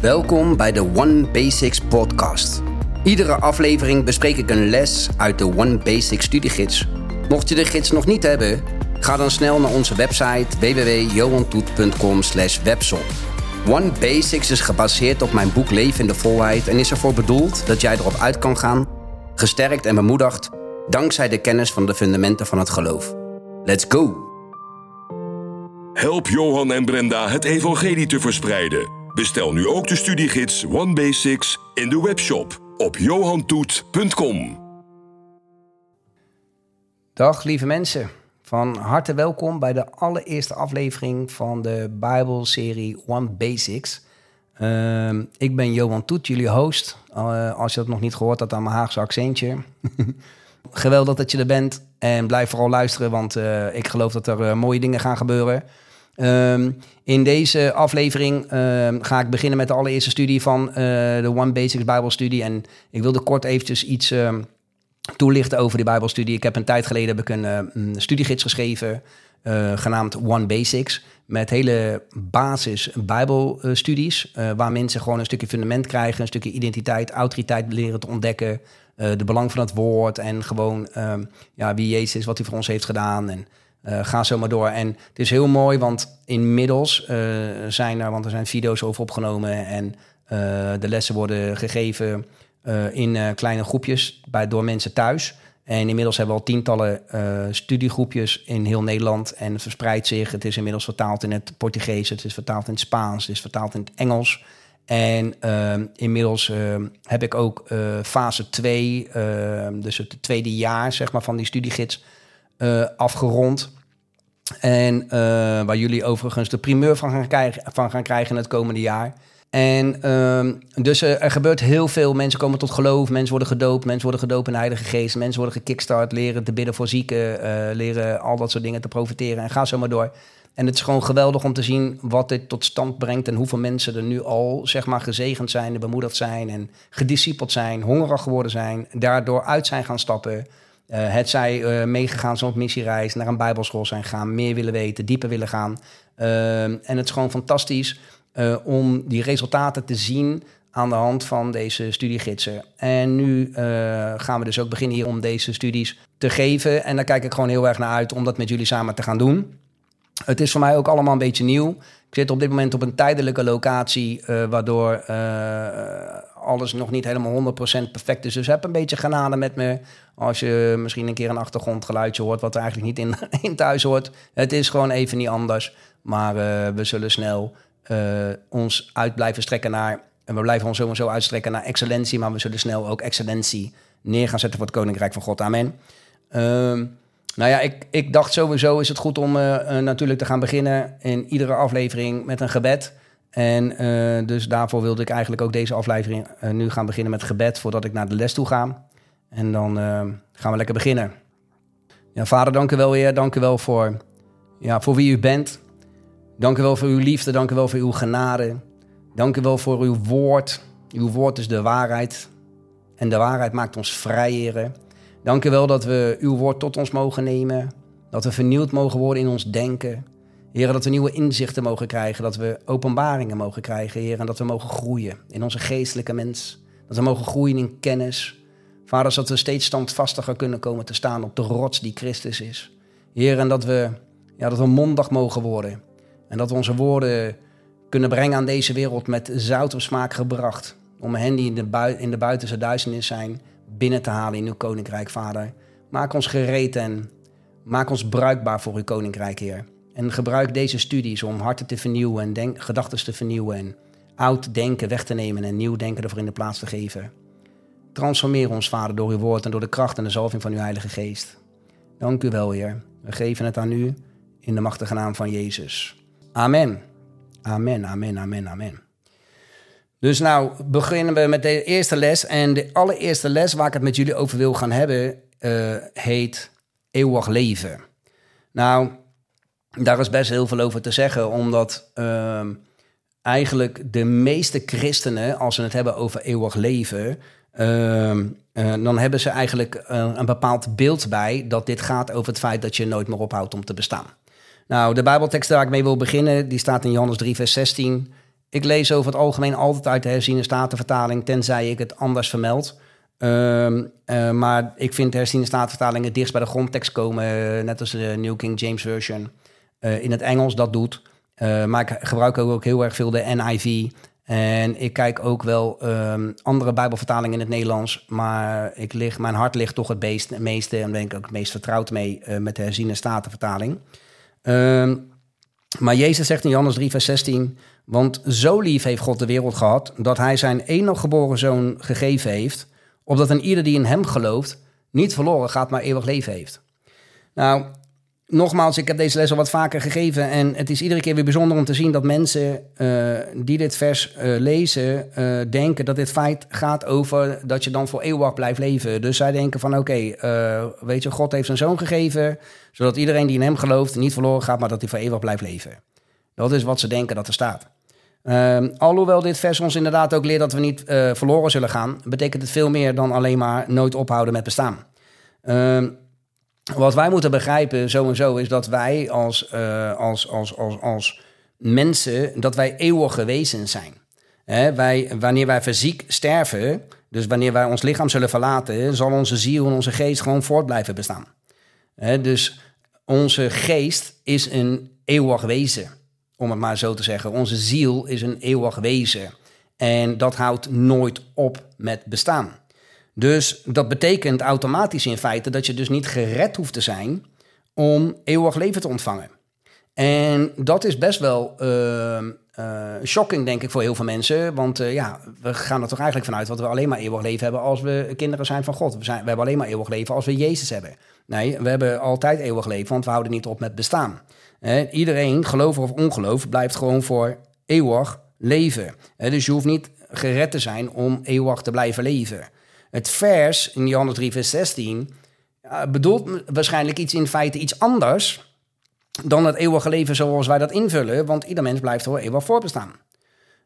Welkom bij de One Basics podcast. Iedere aflevering bespreek ik een les uit de One Basics studiegids. Mocht je de gids nog niet hebben, ga dan snel naar onze website www.johantoet.com webshop. One Basics is gebaseerd op mijn boek Leven in de Volheid en is ervoor bedoeld dat jij erop uit kan gaan, gesterkt en bemoedigd, dankzij de kennis van de fundamenten van het geloof. Let's go! Help Johan en Brenda het evangelie te verspreiden. Bestel nu ook de studiegids One Basics in de webshop op johantoet.com. Dag lieve mensen, van harte welkom bij de allereerste aflevering van de Bijbelserie One Basics. Ehm, ik ben Johan Toet, jullie host. Uh, als je dat nog niet gehoord had aan mijn Haagse accentje. Geweldig dat je er bent en blijf vooral luisteren, want uh, ik geloof dat er uh, mooie dingen gaan gebeuren. Um, in deze aflevering um, ga ik beginnen met de allereerste studie van uh, de One Basics Bijbelstudie. En ik wilde kort eventjes iets um, toelichten over die Bijbelstudie. Ik heb een tijd geleden heb ik een, studiegids geschreven, uh, genaamd One Basics. Met hele basis Bijbelstudies, uh, waar mensen gewoon een stukje fundament krijgen, een stukje identiteit, autoriteit leren te ontdekken. de belang van het woord en gewoon ja, wie Jezus is, wat hij voor ons heeft gedaan. En uh, ga zo maar door. En het is heel mooi, want inmiddels uh, zijn er, want er zijn video's over opgenomen en uh, de lessen worden gegeven in kleine groepjes bij, door mensen thuis. En inmiddels hebben we al tientallen studiegroepjes in heel Nederland en het verspreidt zich. Het is inmiddels vertaald in het Portugees, het is vertaald in het Spaans, het is vertaald in het Engels. En inmiddels heb ik ook fase 2, dus het tweede jaar zeg maar, van die studiegids afgerond. En uh, waar jullie overigens de primeur van gaan, krijgen, van gaan krijgen het komende jaar. En uh, dus uh, er gebeurt heel veel. Mensen komen tot geloof, mensen worden gedoopt, mensen worden gedoopt in de Heilige Geest, mensen worden gekickstart, leren te bidden voor zieken, leren al dat soort dingen te profiteren en ga zo maar door. En het is gewoon geweldig om te zien wat dit tot stand brengt en hoeveel mensen er nu al zeg maar gezegend zijn, bemoedigd zijn en gediscipeld zijn, hongerig geworden zijn, daardoor uit zijn gaan stappen. Uh, het zij uh, meegegaan op missiereis, naar een bijbelschool zijn gegaan, meer willen weten, dieper willen gaan. Uh, en het is gewoon fantastisch om die resultaten te zien aan de hand van deze studiegidsen. En nu gaan we dus ook beginnen hier om deze studies te geven. En daar kijk ik gewoon heel erg naar uit om dat met jullie samen te gaan doen. Het is voor mij ook allemaal een beetje nieuw. Ik zit op dit moment op een tijdelijke locatie, waardoor alles nog niet helemaal 100% perfect is. Dus heb een beetje genade met me. Als je misschien een keer een achtergrondgeluidje hoort, wat er eigenlijk niet in, in thuis hoort. Het is gewoon even niet anders. Maar uh, we zullen snel uh, ons uit blijven strekken naar. En we blijven ons sowieso uitstrekken naar excellentie. Maar we zullen snel ook excellentie neer gaan zetten voor het Koninkrijk van God. Amen. Uh, nou ja, ik, ik dacht sowieso is het goed om uh, natuurlijk te gaan beginnen in iedere aflevering met een gebed. En uh, dus daarvoor wilde ik eigenlijk ook deze aflevering uh, nu gaan beginnen met gebed voordat ik naar de les toe ga. En dan uh, gaan we lekker beginnen. Ja, vader, dank u wel weer. Dank u wel voor, ja, voor wie u bent. Dank u wel voor uw liefde. Dank u wel voor uw genade. Dank u wel voor uw woord. Uw woord is de waarheid. En de waarheid maakt ons vrij, heren. Dank u wel dat we uw woord tot ons mogen nemen. Dat we vernieuwd mogen worden in ons denken. Heer, dat we nieuwe inzichten mogen krijgen, dat we openbaringen mogen krijgen, Heer, en dat we mogen groeien in onze geestelijke mens. Dat we mogen groeien in kennis. Vader, dat we steeds standvastiger kunnen komen te staan op de rots die Christus is. Heer, en dat we, ja, dat we mondig mogen worden. En dat we onze woorden kunnen brengen aan deze wereld met zout of smaak gebracht. Om hen die in de, bui in de buitenste duisternis zijn, binnen te halen in uw koninkrijk, Vader. Maak ons gereed en maak ons bruikbaar voor uw koninkrijk, Heer. En gebruik deze studies om harten te vernieuwen en gedachten te vernieuwen. En oud denken weg te nemen en nieuw denken ervoor in de plaats te geven. Transformeer ons, Vader, door uw woord en door de kracht en de zalving van uw Heilige Geest. Dank u wel, Heer. We geven het aan u in de machtige naam van Jezus. Amen. Amen, amen, amen, amen. Dus nou beginnen we met de eerste les. En de allereerste les waar ik het met jullie over wil gaan hebben, uh, heet eeuwig leven. Nou, daar is best heel veel over te zeggen, omdat uh, eigenlijk de meeste christenen, als ze het hebben over eeuwig leven, uh, uh, dan hebben ze eigenlijk eh, een bepaald beeld bij dat dit gaat over het feit dat je nooit meer ophoudt om te bestaan. Nou, de Bijbeltekst waar ik mee wil beginnen, die staat in Johannes 3, vers 16. Ik lees over het algemeen altijd uit de herziene statenvertaling, tenzij ik het anders vermeld. Ehm, eh, maar ik vind de herziene statenvertaling het dichtst bij de grondtekst komen, eh, net als de New King James Version. Eh, in het Engels dat doet. maar ik gebruik ook heel erg veel de NIV. En ik kijk ook wel ehm, andere Bijbelvertalingen in het Nederlands. Maar ik lig, mijn hart ligt toch het, beest, meeste en ben ik ook het meest vertrouwd mee met de herziene statenvertaling. Um, maar Jezus zegt in Johannes 3, vers 16: Want zo lief heeft God de wereld gehad, dat hij zijn enige geboren zoon gegeven heeft, opdat een ieder die in hem gelooft, niet verloren gaat, maar eeuwig leven heeft. Nou, nogmaals, ik heb deze les al wat vaker gegeven. En het is iedere keer weer bijzonder om te zien dat mensen uh, die dit vers uh, lezen, uh, denken dat dit feit gaat over dat je dan voor eeuwig blijft leven. Dus zij denken van oké, weet je, God heeft zijn zoon gegeven, zodat iedereen die in hem gelooft niet verloren gaat, maar dat hij voor eeuwig blijft leven. Dat is wat ze denken dat er staat. Uh, alhoewel dit vers ons inderdaad ook leert dat we niet verloren zullen gaan, betekent het veel meer dan alleen maar nooit ophouden met bestaan. Uh, wat wij moeten begrijpen sowieso is dat wij als, uh, als, als, als, als mensen, dat wij eeuwige wezens zijn. Hè, wij, wanneer wij fysiek sterven, dus wanneer wij ons lichaam zullen verlaten, zal onze ziel en onze geest gewoon voort blijven bestaan. Hè, dus onze geest is een eeuwig wezen, om het maar zo te zeggen. Onze ziel is een eeuwig wezen. En dat houdt nooit op met bestaan. Dus dat betekent automatisch in feite dat je dus niet gered hoeft te zijn om eeuwig leven te ontvangen. En dat is best wel uh, shocking, denk ik, voor heel veel mensen. Want uh, ja, we gaan er toch eigenlijk vanuit dat we alleen maar eeuwig leven hebben als we kinderen zijn van God. We, zijn, we hebben alleen maar eeuwig leven als we Jezus hebben. Nee, we hebben altijd eeuwig leven, want we houden niet op met bestaan. iedereen, geloof of ongeloof, blijft gewoon voor eeuwig leven. dus je hoeft niet gered te zijn om eeuwig te blijven leven. Het vers in Johannes 3, vers 16 bedoelt waarschijnlijk iets in feite iets anders dan het eeuwige leven zoals wij dat invullen, want ieder mens blijft er eeuwig voorbestaan.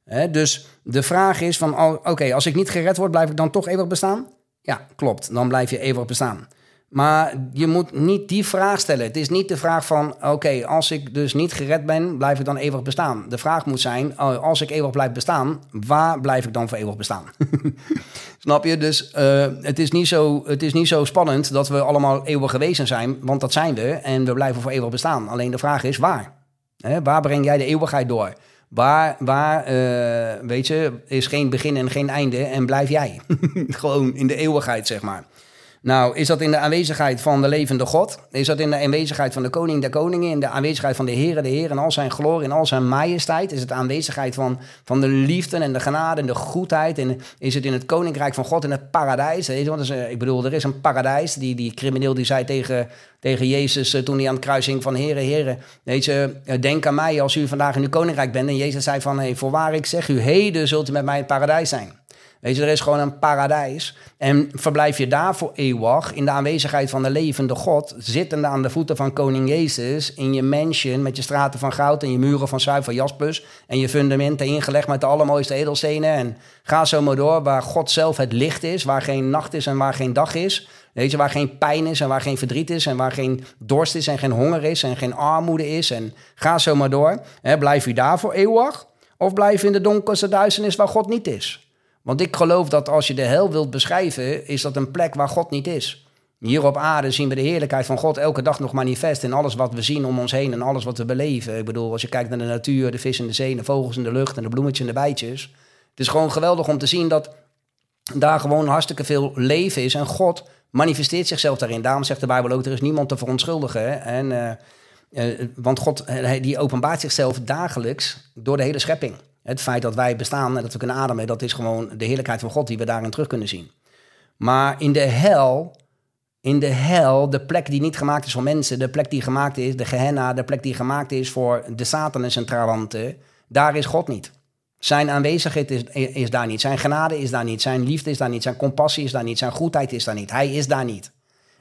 He, dus de vraag is van, oké, als ik niet gered word, blijf ik dan toch eeuwig bestaan? Ja, klopt, dan blijf je eeuwig bestaan. Maar je moet niet die vraag stellen. Het is niet de vraag van: oké, als ik dus niet gered ben, blijf ik dan eeuwig bestaan. De vraag moet zijn: oh, als ik eeuwig blijf bestaan, waar blijf ik dan voor eeuwig bestaan? Snap je? Dus uh, het, is niet zo, het is niet zo spannend dat we allemaal eeuwig gewezen zijn, want dat zijn we en we blijven voor eeuwig bestaan. Alleen de vraag is: waar? Waar breng jij de eeuwigheid door? Waar, waar uh, weet je, is geen begin en geen einde en blijf jij? Gewoon in de eeuwigheid, zeg maar. Nou, is dat in de aanwezigheid van de levende God? Is dat in de aanwezigheid van de koning der koningen? In de aanwezigheid van de Heere de Heer en al zijn glorie en al zijn majesteit? Is het aanwezigheid van, van de liefde en de genade en de goedheid? En is het in het koninkrijk van God in het paradijs? Want ik bedoel, er is een paradijs. Die, die crimineel die zei tegen, tegen Jezus eh, toen hij aan het kruising van Heere, Heere, weet eh, denk aan mij als u vandaag in uw koninkrijk bent. En Jezus zei van, hey, voorwaar ik zeg u, heden zult u met mij in het paradijs zijn. Weet je, er is gewoon een paradijs. En verblijf je daar voor eeuwig in de aanwezigheid van de levende God, zittende aan de voeten van koning Jezus, in je mansion met je straten van goud en je muren van zuiver jaspis en je fundamenten ingelegd met de allermooiste edelstenen. En ga zo maar door, waar God zelf het licht is, waar geen nacht is en waar geen dag is. Weet je, waar geen pijn is en waar geen verdriet is en waar geen dorst is en geen honger is en geen armoede is. En ga zo maar door. blijf je daar voor eeuwig? Of blijf je in de donkerste duisternis waar God niet is? Want ik geloof dat als je de hel wilt beschrijven, is dat een plek waar God niet is. Hier op aarde zien we de heerlijkheid van God elke dag nog manifest in alles wat we zien om ons heen en alles wat we beleven. Ik bedoel, als je kijkt naar de natuur, de vis in de zee, de vogels in de lucht en de bloemetjes en de bijtjes. Het is gewoon geweldig om te zien dat daar gewoon hartstikke veel leven is en God manifesteert zichzelf daarin. Daarom zegt de Bijbel ook, er is niemand te verontschuldigen. En, uh, uh, want God die openbaart zichzelf dagelijks door de hele schepping. Het feit dat wij bestaan en dat we kunnen ademen, dat is gewoon de heerlijkheid van God die we daarin terug kunnen zien. Maar in de hel, in de hel, de plek die niet gemaakt is voor mensen, de plek die gemaakt is, de Gehenna, de plek die gemaakt is voor de Satan en zijn trawanten, daar is God niet. Zijn aanwezigheid is, is daar niet, zijn genade is daar niet, zijn liefde is daar niet, zijn compassie is daar niet, zijn goedheid is daar niet. Hij is daar niet.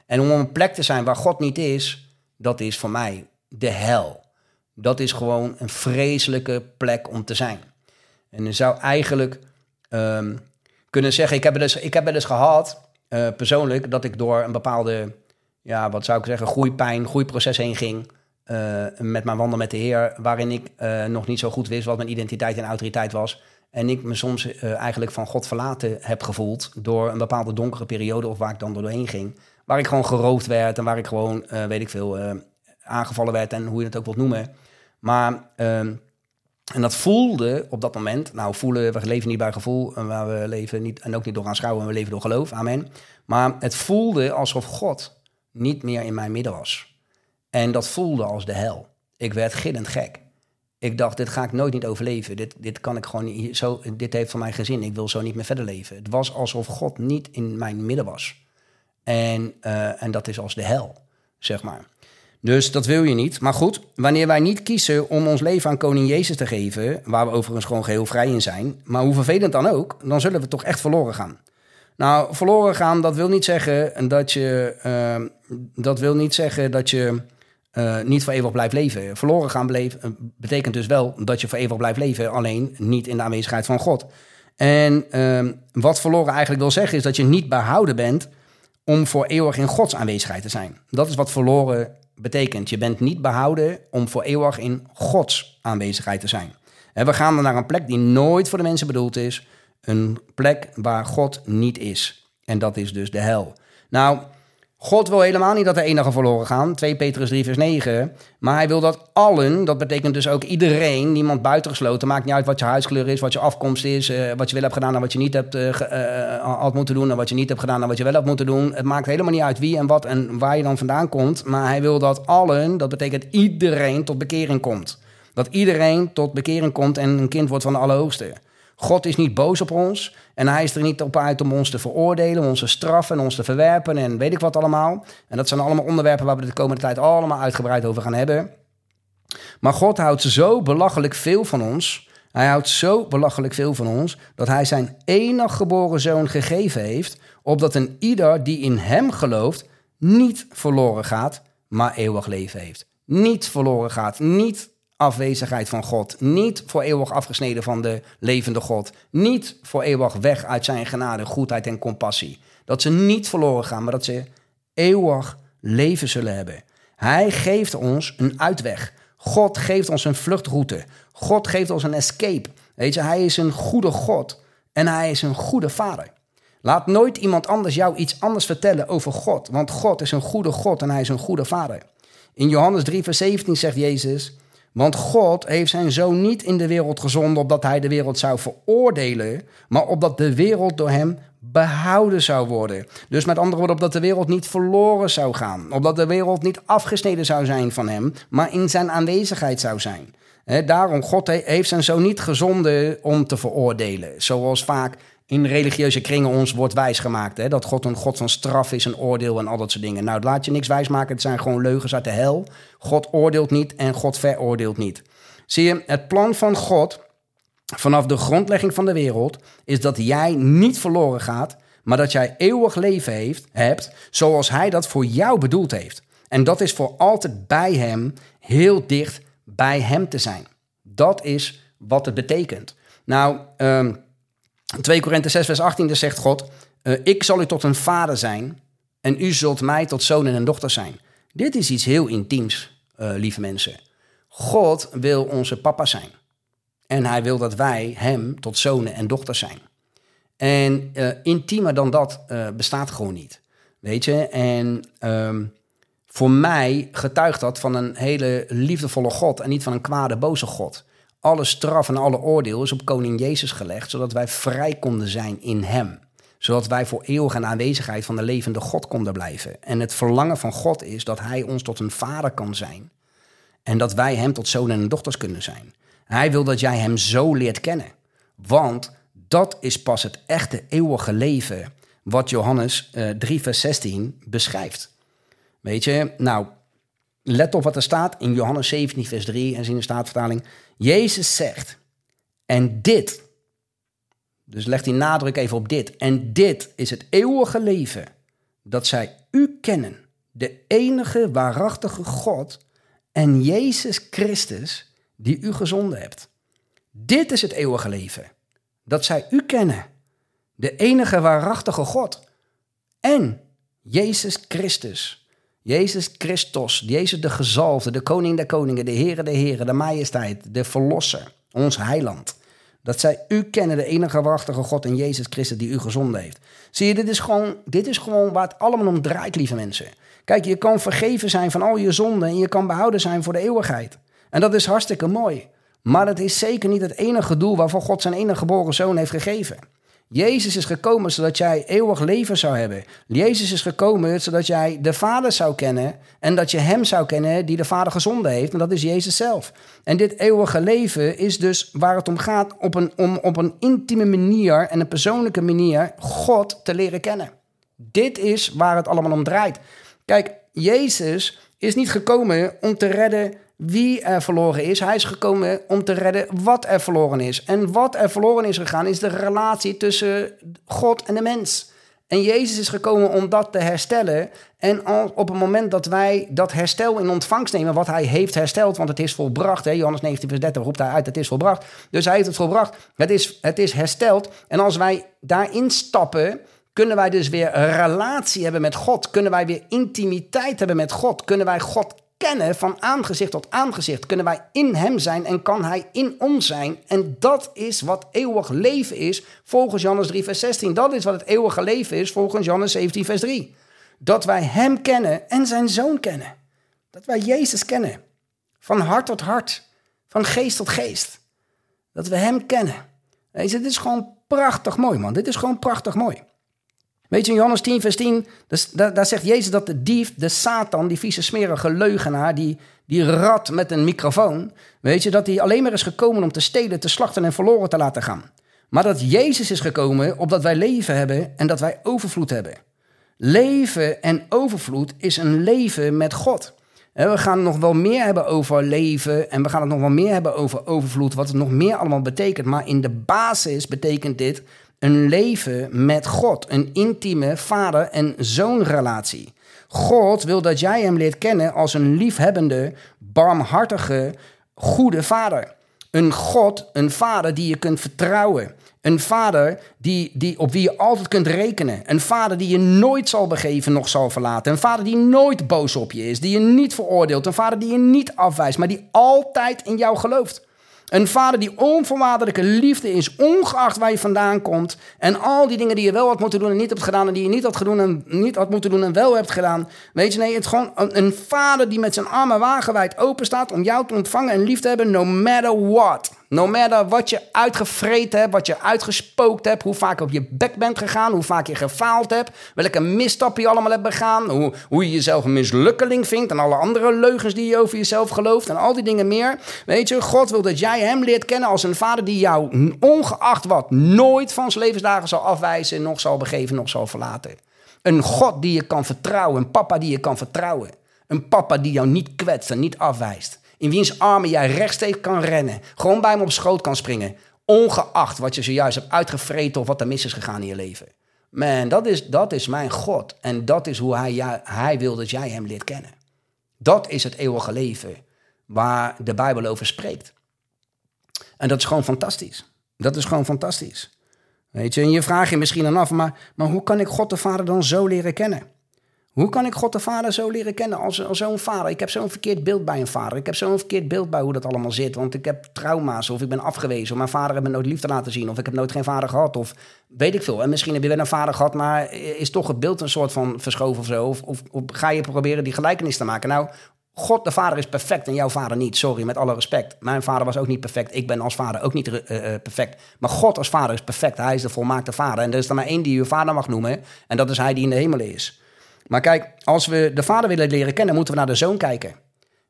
En om een plek te zijn waar God niet is, dat is voor mij de hel. Dat is gewoon een vreselijke plek om te zijn. En je zou eigenlijk ehm, kunnen zeggen, ik heb het dus, ik heb dus gehad, uh, persoonlijk, dat ik door een bepaalde, ja, wat zou ik zeggen, groeipijn, groeiproces heen ging. eh, met mijn wandel met de Heer, waarin ik eh, nog niet zo goed wist wat mijn identiteit en autoriteit was. En ik me soms eh, eigenlijk van God verlaten heb gevoeld door een bepaalde donkere periode of waar ik dan doorheen ging. Waar ik gewoon geroofd werd en waar ik gewoon, weet ik veel, aangevallen werd en hoe je het ook wilt noemen. Maar, ehm, en dat voelde op dat moment, nou voelen, we leven niet bij gevoel, maar we leven niet, en ook niet door aanschouwen, we leven door geloof, amen. Maar het voelde alsof God niet meer in mijn midden was. En dat voelde als de hel. Ik werd gillend gek. Ik dacht, dit ga ik nooit niet overleven. Dit, dit kan ik gewoon niet. Zo, dit heeft voor mij geen zin. Ik wil zo niet meer verder leven. Het was alsof God niet in mijn midden was. En, uh, en dat is als de hel, zeg maar. Dus dat wil je niet. Maar goed, wanneer wij niet kiezen om ons leven aan Koning Jezus te geven, waar we overigens gewoon geheel vrij in zijn, maar hoe vervelend dan ook, dan zullen we toch echt verloren gaan. Nou, verloren gaan, dat wil niet zeggen dat je, uh, dat wil niet zeggen dat je uh, niet voor eeuwig blijft leven. Verloren gaan uh, betekent dus wel dat je voor eeuwig blijft leven, alleen niet in de aanwezigheid van God. En uh, wat verloren eigenlijk wil zeggen, is dat je niet behouden bent om voor eeuwig in Gods aanwezigheid te zijn. Dat is wat verloren betekent. Je bent niet behouden om voor eeuwig in Gods aanwezigheid te zijn. We gaan dan naar een plek die nooit voor de mensen bedoeld is. Een plek waar God niet is. En dat is dus de hel. Nou, God wil helemaal niet dat er enige verloren gaan. 2 Petrus 3 vers 9. Maar hij wil dat allen, dat betekent dus ook iedereen, niemand buitengesloten. Maakt niet uit wat je huidskleur is, wat je afkomst is, uh, wat je wel hebt gedaan en wat je niet hebt uh, had moeten doen. En wat je niet hebt gedaan en wat je wel hebt moeten doen. Het maakt helemaal niet uit wie en wat en waar je dan vandaan komt. Maar hij wil dat allen, dat betekent iedereen, tot bekering komt. Dat iedereen tot bekering komt en een kind wordt van de Allerhoogste. God is niet boos op ons en hij is er niet op uit om ons te veroordelen, te straffen en ons te verwerpen en weet ik wat allemaal. En dat zijn allemaal onderwerpen waar we de komende tijd allemaal uitgebreid over gaan hebben. Maar God houdt zo belachelijk veel van ons. Hij houdt zo belachelijk veel van ons dat hij zijn enig geboren zoon gegeven heeft, opdat een ieder die in hem gelooft niet verloren gaat, maar eeuwig leven heeft. Niet verloren gaat, niet afwezigheid van God. Niet voor eeuwig afgesneden van de levende God. Niet voor eeuwig weg uit zijn genade, goedheid en compassie. Dat ze niet verloren gaan, maar dat ze eeuwig leven zullen hebben. Hij geeft ons een uitweg. God geeft ons een vluchtroute. God geeft ons een escape. Weet je, hij is een goede God en hij is een goede vader. Laat nooit iemand anders jou iets anders vertellen over God, want God is een goede God en hij is een goede vader. In Johannes 3, vers 17 zegt Jezus: want God heeft zijn zoon niet in de wereld gezonden opdat hij de wereld zou veroordelen, maar opdat de wereld door hem behouden zou worden. Dus met andere woorden, opdat de wereld niet verloren zou gaan. Opdat de wereld niet afgesneden zou zijn van hem, maar in zijn aanwezigheid zou zijn. daarom, God heeft zijn zoon niet gezonden om te veroordelen. Zoals vaak in religieuze kringen ons wordt wijsgemaakt. Hè? Dat God een God van straf is, een oordeel en al dat soort dingen. Nou, laat je niks wijsmaken. Het zijn gewoon leugens uit de hel. God oordeelt niet en God veroordeelt niet. Zie je, het plan van God vanaf de grondlegging van de wereld is dat jij niet verloren gaat, maar dat jij eeuwig leven heeft, hebt zoals hij dat voor jou bedoeld heeft. En dat is voor altijd bij hem, heel dicht bij hem te zijn. Dat is wat het betekent. Nou, um, 2 Korinthe 6, vers 18, daar zegt God: uh, Ik zal u tot een vader zijn en u zult mij tot zonen en dochters zijn. Dit is iets heel intiems, uh, lieve mensen. God wil onze papa zijn. En hij wil dat wij hem tot zonen en dochters zijn. En uh, intiemer dan dat bestaat gewoon niet. Weet je? En um, voor mij getuigt dat van een hele liefdevolle God en niet van een kwade, boze God alle straf en alle oordeel is op koning Jezus gelegd, zodat wij vrij konden zijn in hem. Zodat wij voor eeuwig een aanwezigheid van de levende God konden blijven. En het verlangen van God is dat hij ons tot een vader kan zijn. En dat wij hem tot zonen en dochters kunnen zijn. Hij wil dat jij hem zo leert kennen. Want dat is pas het echte eeuwige leven wat Johannes uh, eh, 3 vers 16 beschrijft. Weet je, nou, let op wat er staat in Johannes 17, vers 3 en in de staatvertaling. Jezus zegt, en dit, dus legt hij nadruk even op dit, en dit is het eeuwige leven, dat zij u kennen, de enige waarachtige God en Jezus Christus, die u gezonden hebt. Dit is het eeuwige leven, dat zij u kennen, de enige waarachtige God en Jezus Christus Jezus Christus, Jezus de gezalfde, de koning der koningen, de Heere der heren, de majesteit, de verlosser, ons heiland. Dat zij u kennen, de enige waarachtige God en Jezus Christus die u gezonden heeft. Zie je, dit is, gewoon, dit is gewoon waar het allemaal om draait, lieve mensen. Kijk, je kan vergeven zijn van al je zonden en je kan behouden zijn voor de eeuwigheid. En dat is hartstikke mooi. Maar dat is zeker niet het enige doel waarvoor God zijn enige geboren zoon heeft gegeven. Jezus is gekomen zodat jij eeuwig leven zou hebben. Jezus is gekomen zodat jij de Vader zou kennen en dat je Hem zou kennen die de Vader gezonden heeft. En dat is Jezus zelf. En dit eeuwige leven is dus waar het om gaat op een, om op een intieme manier en een persoonlijke manier God te leren kennen. Dit is waar het allemaal om draait. Kijk, Jezus is niet gekomen om te redden wie er verloren is. Hij is gekomen om te redden wat er verloren is. En wat er verloren is gegaan is de relatie tussen God en de mens. En Jezus is gekomen om dat te herstellen. En op het moment dat wij dat herstel in ontvangst nemen, wat hij heeft hersteld, want het is volbracht. Hè? Johannes 19, vers 30 roept hij uit, het is volbracht. Dus hij heeft het volbracht. Het is, het is hersteld. En als wij daarin stappen, kunnen wij dus weer relatie hebben met God. Kunnen wij weer intimiteit hebben met God. Kunnen wij God kennen van aangezicht tot aangezicht. Kunnen wij in Hem zijn en kan Hij in ons zijn. En dat is wat eeuwig leven is volgens Johannes 3, vers 16. Dat is wat het eeuwige leven is volgens Johannes 17, vers 3. Dat wij Hem kennen en Zijn Zoon kennen. Dat wij Jezus kennen. Van hart tot hart. Van geest tot geest. Dat we Hem kennen. Dit is gewoon prachtig mooi, man. Dit is gewoon prachtig mooi. Weet je, in Johannes 10, vers 10, dus, daar, zegt Jezus dat de dief, de Satan, die vieze smerige leugenaar, die, die rat met een microfoon, weet je, dat hij alleen maar is gekomen om te stelen, te slachten en verloren te laten gaan. Maar dat Jezus is gekomen opdat wij leven hebben en dat wij overvloed hebben. Leven en overvloed is een leven met God. We gaan nog wel meer hebben over leven en we gaan het nog wel meer hebben over overvloed, wat het nog meer allemaal betekent. Maar in de basis betekent dit een leven met God, een intieme vader- en zoonrelatie. God wil dat jij hem leert kennen als een liefhebbende, barmhartige, goede vader. Een God, een vader die je kunt vertrouwen. Een vader die, die, op wie je altijd kunt rekenen. Een vader die je nooit zal begeven, nog zal verlaten. Een vader die nooit boos op je is, die je niet veroordeelt. Een vader die je niet afwijst, maar die altijd in jou gelooft. Een vader die onvoorwaardelijke liefde is, ongeacht waar je vandaan komt. En al die dingen die je wel had moeten doen en niet hebt gedaan. En die je niet had, gedaan en, niet had moeten doen en wel hebt gedaan. Weet je, nee, het is gewoon een, vader die met zijn armen wagenwijd open staat om jou te ontvangen en lief te hebben, no matter what. No matter wat je uitgevreten hebt, wat je uitgespookt hebt, hoe vaak op je bek bent gegaan, hoe vaak je gefaald hebt, welke misstappen je allemaal hebt begaan, hoe, hoe je jezelf een mislukkeling vindt en alle andere leugens die je over jezelf gelooft en al die dingen meer. Weet je, God wil dat jij hem leert kennen als een vader die jou ongeacht wat nooit van zijn levensdagen zal afwijzen, nog zal begeven, nog zal verlaten. Een God die je kan vertrouwen, een papa die je kan vertrouwen. Een papa die jou niet kwetst en niet afwijst. In wiens armen jij rechtstreeks kan rennen. Gewoon bij hem op schoot kan springen. Ongeacht wat je zojuist hebt uitgevreten of wat er mis is gegaan in je leven. Man, dat is, dat is mijn God. En dat is hoe hij, hij wil dat jij hem leert kennen. Dat is het eeuwige leven waar de Bijbel over spreekt. En dat is gewoon fantastisch. Dat is gewoon fantastisch. Weet je, en je vraagt je misschien dan af, maar, maar hoe kan ik God de Vader dan zo leren kennen? Hoe kan ik God de Vader zo leren kennen als, zo'n vader? Ik heb zo'n verkeerd beeld bij een vader. Ik heb zo'n verkeerd beeld bij hoe dat allemaal zit. Want ik heb trauma's of ik ben afgewezen. Of mijn vader heeft me nooit liefde laten zien. Of ik heb nooit geen vader gehad. Of weet ik veel. En misschien heb je wel een vader gehad, maar is toch het beeld een soort van verschoven of zo? Of, of, ga je proberen die gelijkenis te maken? Nou, God de Vader is perfect en jouw vader niet. Sorry, met alle respect. Mijn vader was ook niet perfect. Ik ben als vader ook niet uh, perfect. Maar God als vader is perfect. Hij is de volmaakte vader. En er is er maar één die je vader mag noemen. En dat is hij die in de hemel is. Maar kijk, als we de Vader willen leren kennen, moeten we naar de Zoon kijken.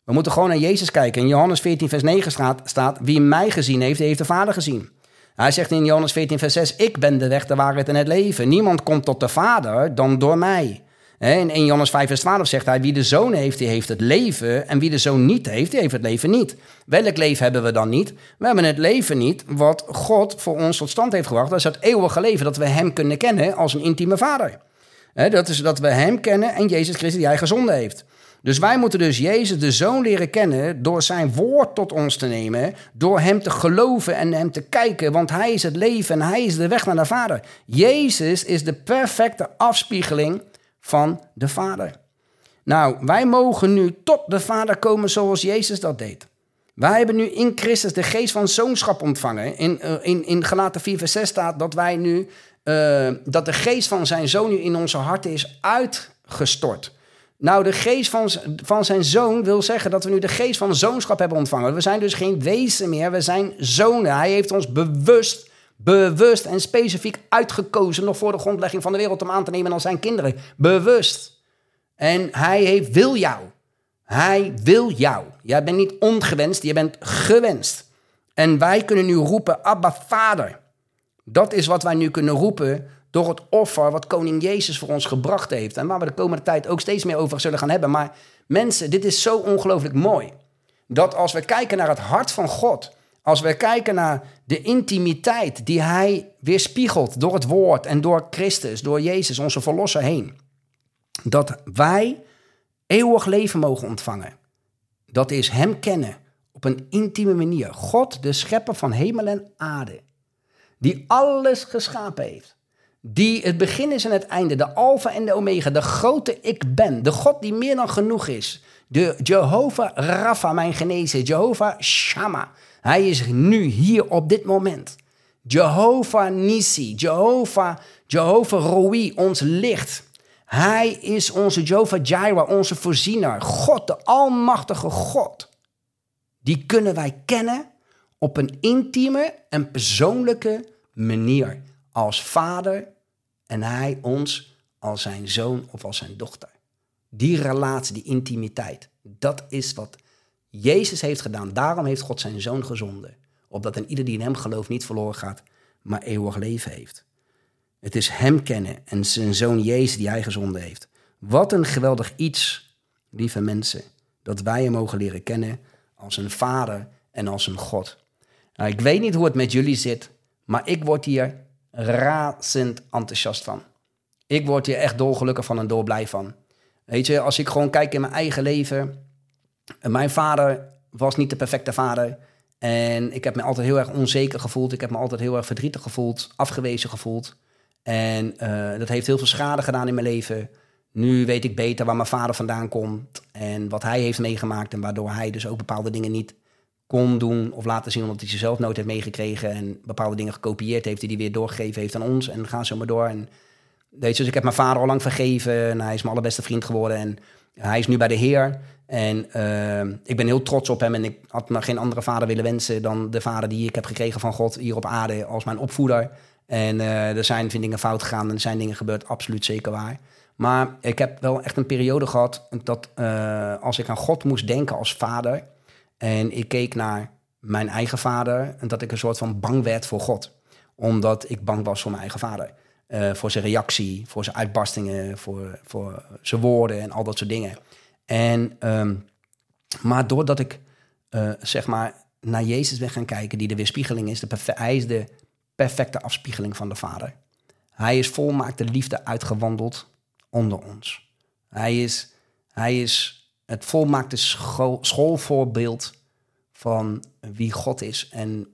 We moeten gewoon naar Jezus kijken. In Johannes 14, vers 9 staat, staat wie mij gezien heeft, heeft de Vader gezien. Hij zegt in Johannes 14, vers 6, ik ben de weg, de waarheid en het leven. Niemand komt tot de Vader dan door mij. En in Johannes 5, vers 12 zegt hij, wie de Zoon heeft, die heeft het leven. En wie de Zoon niet heeft, die heeft het leven niet. Welk leven hebben we dan niet? We hebben het leven niet wat God voor ons tot stand heeft gebracht. Dat is het eeuwige leven, dat we Hem kunnen kennen als een intieme Vader dat is dat we Hem kennen en Jezus Christus die Hij gezonden heeft. Dus wij moeten dus Jezus de Zoon leren kennen door zijn woord tot ons te nemen, door Hem te geloven en Hem te kijken, want Hij is het leven en Hij is de weg naar de Vader. Jezus is de perfecte afspiegeling van de Vader. Nou, wij mogen nu tot de Vader komen zoals Jezus dat deed. Wij hebben nu in Christus de geest van zoonschap ontvangen. In, uh, in, in Galaten 4 vers 6 staat dat wij nu, uh, dat de geest van zijn zoon nu in onze harten is uitgestort. Nou, de geest van, van zijn zoon wil zeggen dat we nu de geest van zoonschap hebben ontvangen. We zijn dus geen wezen meer, we zijn zonen. Hij heeft ons bewust, bewust en specifiek uitgekozen nog voor de grondlegging van de wereld om aan te nemen als zijn kinderen. Bewust. En hij heeft, wil jou. Hij wil jou. Jij bent niet ongewenst, je bent gewenst. En wij kunnen nu roepen, Abba Vader. Dat is wat wij nu kunnen roepen door het offer wat koning Jezus voor ons gebracht heeft. En waar we de komende tijd ook steeds meer over zullen gaan hebben. Maar mensen, dit is zo ongelooflijk mooi. Dat als we kijken naar het hart van God, als we kijken naar de intimiteit die Hij weerspiegelt door het woord en door Christus, door Jezus, onze Verlosser heen. Dat wij eeuwig leven mogen ontvangen. Dat is Hem kennen op een intieme manier. God, de schepper van hemel en aarde, die alles geschapen heeft die het begin is en het einde, de alfa en de omega, de grote ik ben, de God die meer dan genoeg is, de Jehovah Rapha, mijn genezer, Jehovah Shammah. Hij is nu hier op dit moment. Jehovah Nisi, Jehovah, Jehovah Roi, ons licht. Hij is onze Jehovah Jireh, onze voorziener. God, de almachtige God. Die kunnen wij kennen op een intieme en persoonlijke manier als vader en hij ons als zijn zoon of als zijn dochter. Die relatie, die intimiteit, dat is wat Jezus heeft gedaan. Daarom heeft God zijn zoon gezonden. Opdat een ieder die in hem gelooft niet verloren gaat, maar eeuwig leven heeft. Het is hem kennen en zijn zoon Jezus die hij gezonden heeft. Wat een geweldig iets, lieve mensen, dat wij hem mogen leren kennen als een vader en als een God. Nou, ik weet niet hoe het met jullie zit, maar ik word hier razend enthousiast van. Ik word hier echt dolgelukkig van en dolblij van. Weet je, als ik gewoon kijk in mijn eigen leven. Mijn vader was niet de perfecte vader. En ik heb me altijd heel erg onzeker gevoeld. Ik heb me altijd heel erg verdrietig gevoeld, afgewezen gevoeld. En uh, dat heeft heel veel schade gedaan in mijn leven. Nu weet ik beter waar mijn vader vandaan komt en wat hij heeft meegemaakt. En waardoor hij dus ook bepaalde dingen niet kon doen of laten zien omdat hij ze zelf nooit heeft meegekregen en bepaalde dingen gekopieerd heeft die hij weer doorgegeven heeft aan ons en ga zo maar door. En weet je, dus ik heb mijn vader al lang vergeven en hij is mijn allerbeste vriend geworden en hij is nu bij de Heer. En uh, ik ben heel trots op hem en ik had me geen andere vader willen wensen dan de vader die ik heb gekregen van God hier op aarde als mijn opvoeder. En uh, er zijn vind dingen fout gegaan en er zijn dingen gebeurd, absoluut zeker waar. Maar ik heb wel echt een periode gehad dat uh, als ik aan God moest denken als vader, en ik keek naar mijn eigen vader en dat ik een soort van bang werd voor God. Omdat ik bang was voor mijn eigen vader. Uh, voor zijn reactie, voor zijn uitbarstingen, voor, voor zijn woorden en al dat soort dingen. En, um, maar doordat ik uh, zeg maar naar Jezus ben gaan kijken, die de weerspiegeling is, de hij is de perfecte afspiegeling van de Vader. Hij is volmaakte liefde uitgewandeld onder ons. Hij is, hij is het volmaakte school, schoolvoorbeeld van wie God is. En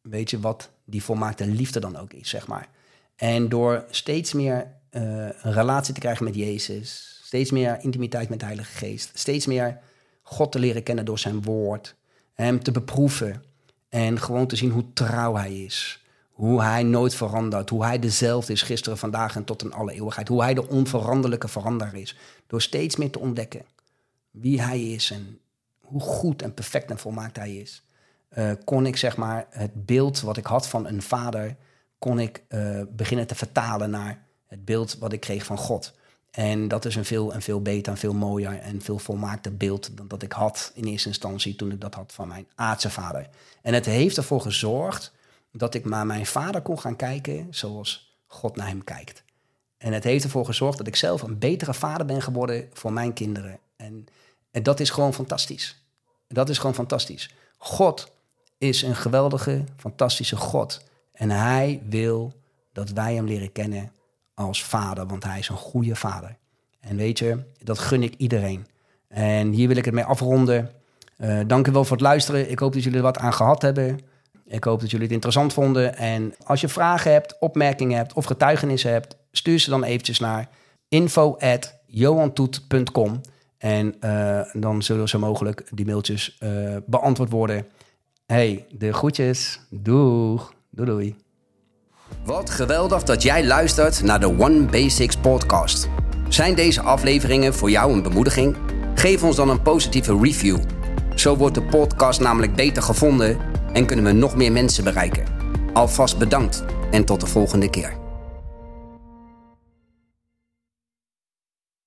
weet je wat die volmaakte liefde dan ook is, zeg maar. En door steeds meer uh, een relatie te krijgen met Jezus, steeds meer intimiteit met de Heilige Geest, steeds meer God te leren kennen door zijn woord, hem te beproeven en gewoon te zien hoe trouw hij is. Hoe hij nooit verandert. Hoe hij dezelfde is gisteren, vandaag en tot in alle eeuwigheid. Hoe hij de onveranderlijke verander is. Door steeds meer te ontdekken wie hij is en hoe goed en perfect en volmaakt hij is, uh, kon ik zeg maar het beeld wat ik had van een vader, kon ik uh, beginnen te vertalen naar het beeld wat ik kreeg van God. En dat is een veel, een veel beter en veel mooier en veel volmaakter beeld dan dat ik had in eerste instantie toen ik dat had van mijn aardse vader. En het heeft ervoor gezorgd dat ik naar mijn vader kon gaan kijken zoals God naar hem kijkt. En het heeft ervoor gezorgd dat ik zelf een betere vader ben geworden voor mijn kinderen. En en dat is gewoon fantastisch. Dat is gewoon fantastisch. God is een geweldige, fantastische God. En hij wil dat wij hem leren kennen als vader, want hij is een goede vader. En weet je, dat gun ik iedereen. En hier wil ik het mee afronden. Uh, dank u wel voor het luisteren. Ik hoop dat jullie er wat aan gehad hebben. Ik hoop dat jullie het interessant vonden. En als je vragen hebt, opmerkingen hebt of getuigenissen hebt, stuur ze dan eventjes naar info@johantoet.com. En uh, dan zullen zo mogelijk die mailtjes uh, beantwoord worden. Hey, de groetjes. Doeg. Doei doei. Wat geweldig dat jij luistert naar de One Basics podcast. Zijn deze afleveringen voor jou een bemoediging? Geef ons dan een positieve review. Zo wordt de podcast namelijk beter gevonden en kunnen we nog meer mensen bereiken. Alvast bedankt en tot de volgende keer.